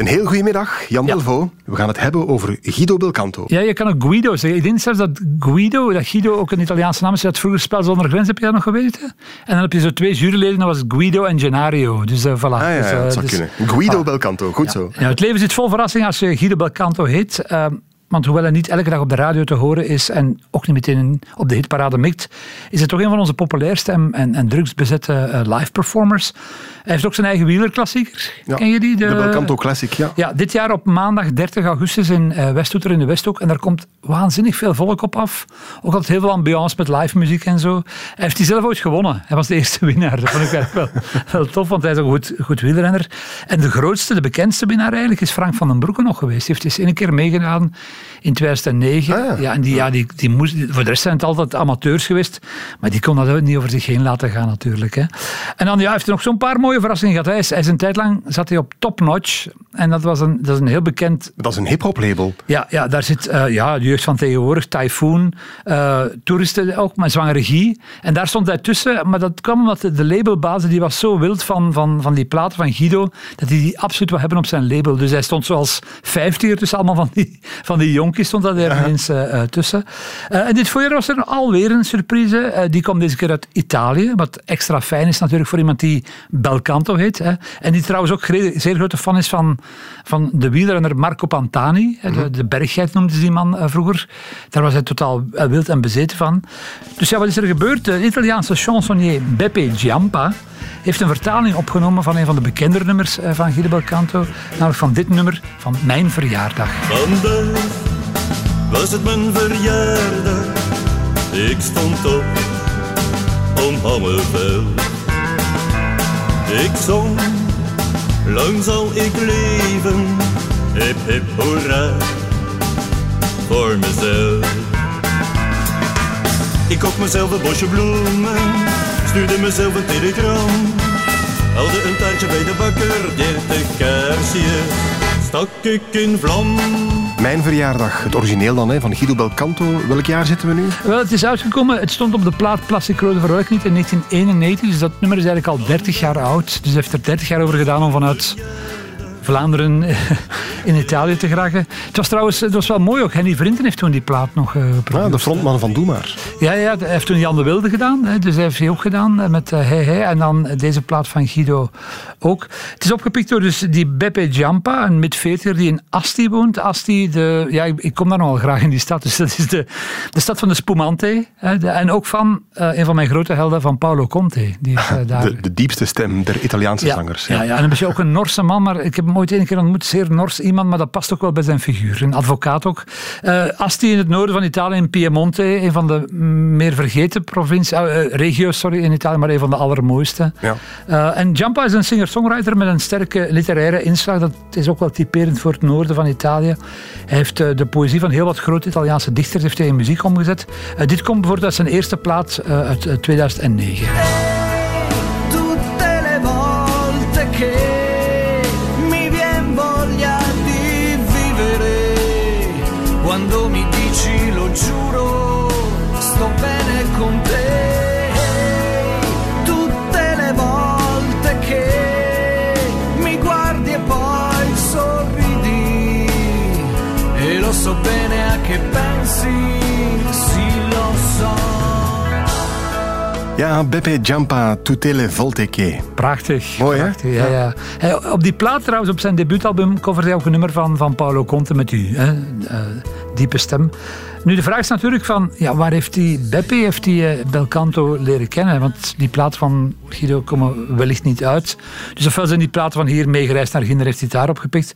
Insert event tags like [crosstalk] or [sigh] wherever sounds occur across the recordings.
Een heel goedemiddag, Jan Ja. Delvaux. We gaan het hebben over Guido Belcanto. Ja, je kan ook Guido zeggen. Ik denk zelfs dat Guido, dat Guido ook een Italiaanse naam is. Dat vroeger Spel zonder grens, heb je dat nog geweten? En dan heb je zo twee juryleden, dat was Guido en Gennaro. Dus eh, voilà. Ah ja, Dus, eh, dat zou dus- kunnen. Guido voilà. Belcanto, goed zo. Ja, het leven zit vol verrassingen als je Guido Belcanto heet. Want hoewel hij niet elke dag op de radio te horen is en ook niet meteen op de hitparade mikt, is het toch een van onze populairste en, en, en drugsbezette eh, live performers. Hij heeft ook zijn eigen wielerklassieker. Ja, Ken je die? De Belcanto Classic, ja. Ja, dit jaar op maandag 30 augustus in eh Westhoeter in de Westhoek. En daar komt waanzinnig veel volk op af. Ook altijd heel veel ambiance met live muziek en zo. Hij heeft die zelf ooit gewonnen. Hij was de eerste [laughs] winnaar. Dat vond ik eigenlijk wel, wel tof, want hij is een goed, goed wielrenner. En de grootste, de bekendste winnaar eigenlijk, is Frank van den Broeke nog geweest. Die heeft eens één keer meegedaan in 2009. Ah, ja. en die, ja, die, die moest, voor de rest zijn het altijd amateurs geweest. Maar die kon dat ook niet over zich heen laten gaan natuurlijk. Hè. En dan ja, heeft hij nog zo'n paar mooie verrassingen gehad. Hij is, hij is een tijd lang zat hij op Top Notch. En dat, was een, dat is een heel bekend Dat is een hip-hop label. ja, ja, daar zit eh, ja, de jeugd van tegenwoordig, Typhoon, eh, toeristen ook, maar zwangere regie. En daar stond hij tussen, maar dat kwam omdat de, labelbaas die was zo wild van, van, van die platen van Guido, dat hij die absoluut wil hebben op zijn label. Dus hij stond zoals vijftiger tussen allemaal van die, van die jonkies, stond dat er ineens eh, eh, tussen. Eh, en dit voorjaar was er alweer een surprise. Eh, die kwam deze keer uit Italië, wat extra fijn is natuurlijk voor iemand die Belcanto heet. Hè. En die trouwens ook zeer grote fan is van, van de wielrenner Marco Pantani. hè, De, de berggeit noemde ze die man eh, vroeger. Daar was hij totaal wild en bezeten van. Dus ja, wat is er gebeurd? De Italiaanse chansonnier Beppe Giampa heeft een vertaling opgenomen van een van de bekendere nummers eh, van Guido Belcanto. Namelijk van dit nummer, van Mijn Verjaardag. Vandaag was het mijn verjaardag. Ik stond op om Hammerveld. Ik zong, lang zal ik leven. Hip hip hoera, voor mezelf. Ik kocht mezelf een bosje bloemen, stuurde mezelf een telegram. Haalde een taartje bij de bakker, dertig kaarsjes, stak ik in vlam. Mijn verjaardag, het origineel dan, hè, van Guido Belcanto. Welk jaar zitten we nu? Wel, het is uitgekomen. Het stond op de plaat Plastic Rode Verwelk niet in 1991. Dus dat nummer is eigenlijk al 30 jaar oud. Dus hij heeft er 30 jaar over gedaan om vanuit Vlaanderen in Italië te geraken. Het was trouwens het was wel mooi ook. Henny Vrinten heeft toen die plaat nog eh Ah, de frontman van Doe Maar. Ja, ja, hij heeft toen Jan de Wilde gedaan. Dus hij heeft die ook gedaan eh, met eh, Hey Hey. En dan deze plaat van Guido ook. Het is opgepikt door dus die Beppe Giampa, een mid-veertiger die in Asti woont. Asti, de, ja, ik, kom daar nogal graag in die stad. Dus dat is de, de stad van de Spumante. En ook van eh, een van mijn grote helden, van Paolo Conte. Die is eh, daar... De, de diepste stem der Italiaanse ja, zangers. Ja, ja, en een beetje ook een Norse man, maar ik heb hem ooit één keer ontmoet. Zeer Nors iemand, maar dat past ook wel bij zijn figuur. Een advocaat ook. Eh, Asti in het noorden van Italië, in Piemonte, een van de meer vergeten provincies, eh, eh, regio's sorry, in Italië, maar een van de allermooiste. Ja. Eh, en Giampa is een singer-songwriter met een sterke literaire inslag. Dat is ook wel typerend voor het noorden van Italië. Hij heeft de poëzie van heel wat grote Italiaanse dichters heeft hij in muziek omgezet. Dit komt bijvoorbeeld uit zijn eerste plaat eh, uit eh, 2009. tutte le volte che che pensi, sì lo so. Ja, Beppe Giampa, Tutte le volte che. Prachtig. Mooi, hè? prachtig, ja, ja. Hij, op die plaat trouwens, op zijn debuutalbum, covert hij ook een nummer van, van Paolo Conte met u. Hè? Eh, diepe stem. Nu, de vraag is natuurlijk van, ja, waar heeft die Beppe, heeft die eh, Belcanto leren kennen? Want die plaat van Guido komen wellicht niet uit. Dus ofwel zijn die platen van hier meegereisd naar Ginder, heeft hij het daar opgepikt.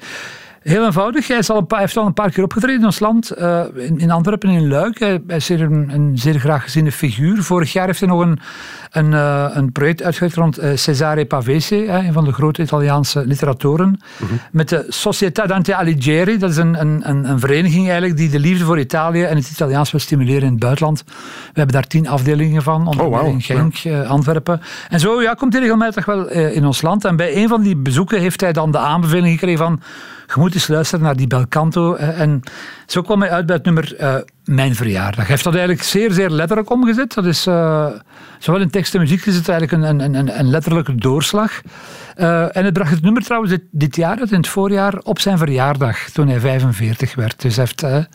Heel eenvoudig. Hij, is al een paar, heeft al een paar keer opgetreden in ons land. eh, in, in Antwerpen en in Luik. Hij, hij is een, een zeer graag geziene figuur. Vorig jaar heeft hij nog een, een, eh, een project uitgewerkt rond eh, Cesare Pavese, een van de grote Italiaanse literatoren. Met de Società Dante Alighieri. Dat is een, een, een, vereniging eigenlijk die de liefde voor Italië en het Italiaans wil stimuleren in het buitenland. We hebben daar tien afdelingen van, onder Oh, in Genk, Antwerpen. En zo ja, komt hij regelmatig wel in ons land. En bij een van die bezoeken heeft hij dan de aanbeveling gekregen van je moet eens luisteren naar die Belcanto. En zo kwam hij uit bij het nummer eh, Mijn Verjaardag. Hij heeft dat eigenlijk zeer, zeer letterlijk omgezet. Dat is eh, zowel in tekst en muziek is het eigenlijk een, een, een, een letterlijke doorslag. Eh, en het bracht het nummer trouwens dit, jaar, in het voorjaar, op zijn verjaardag, toen hij 45 werd. Dus hij heeft...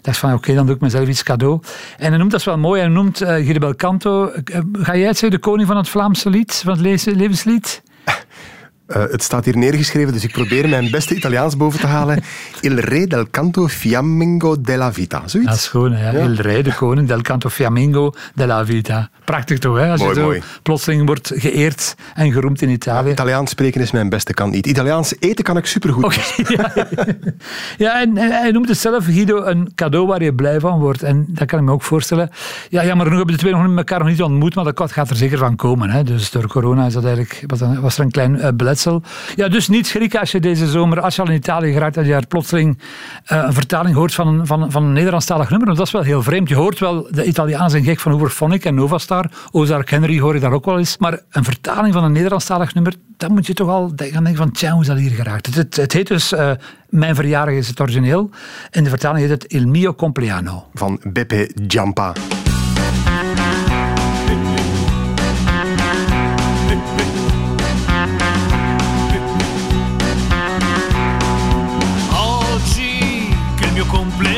dacht van, oké, dan doe ik mezelf iets cadeau. En hij noemt dat wel mooi. Hij noemt uh, Belcanto... ga jij het zeggen, de koning van het Vlaamse lied? Van het le- levenslied? Eh, het staat hier neergeschreven, dus ik probeer mijn beste Italiaans boven te halen. Il re del canto fiammingo della vita. Dat Zoiets? is gewoon, hè. Ja. Il Re, de koning del canto fiammingo della vita. Prachtig toch, hè? Als Mooi, je zo mooi. plotseling wordt geëerd en geroemd in Italië. Italiaans spreken is mijn beste kant niet. Italiaans eten kan ik supergoed. Oké, [laughs] ja. ja, en hij hij noemt het zelf, Guido, een cadeau waar je blij van wordt. En dat kan ik me ook voorstellen. Ja, jammer genoeg hebben de twee nog elkaar nog niet ontmoet, maar dat gaat er zeker van komen. Hè. Dus door corona is dat eigenlijk, was, er- een klein eh, Ja, dus niet schrikken als je deze zomer, als je al in Italië geraakt, dat je daar plotseling eh, een vertaling hoort van een, van, van een Nederlandstalig nummer. Want dat is wel heel vreemd. Je hoort wel de Italiaans en gek van Hooverphonic en Novastar. Ozark Henry hoor je daar ook wel eens. Maar een vertaling van een Nederlandstalig nummer, dan moet je toch al gaan denken van, tja, hoe is dat hier geraakt? Het, het, heet dus eh, Mijn verjaardag is het origineel. In de vertaling heet het Il mio compleanno. Van Beppe Giampa. Che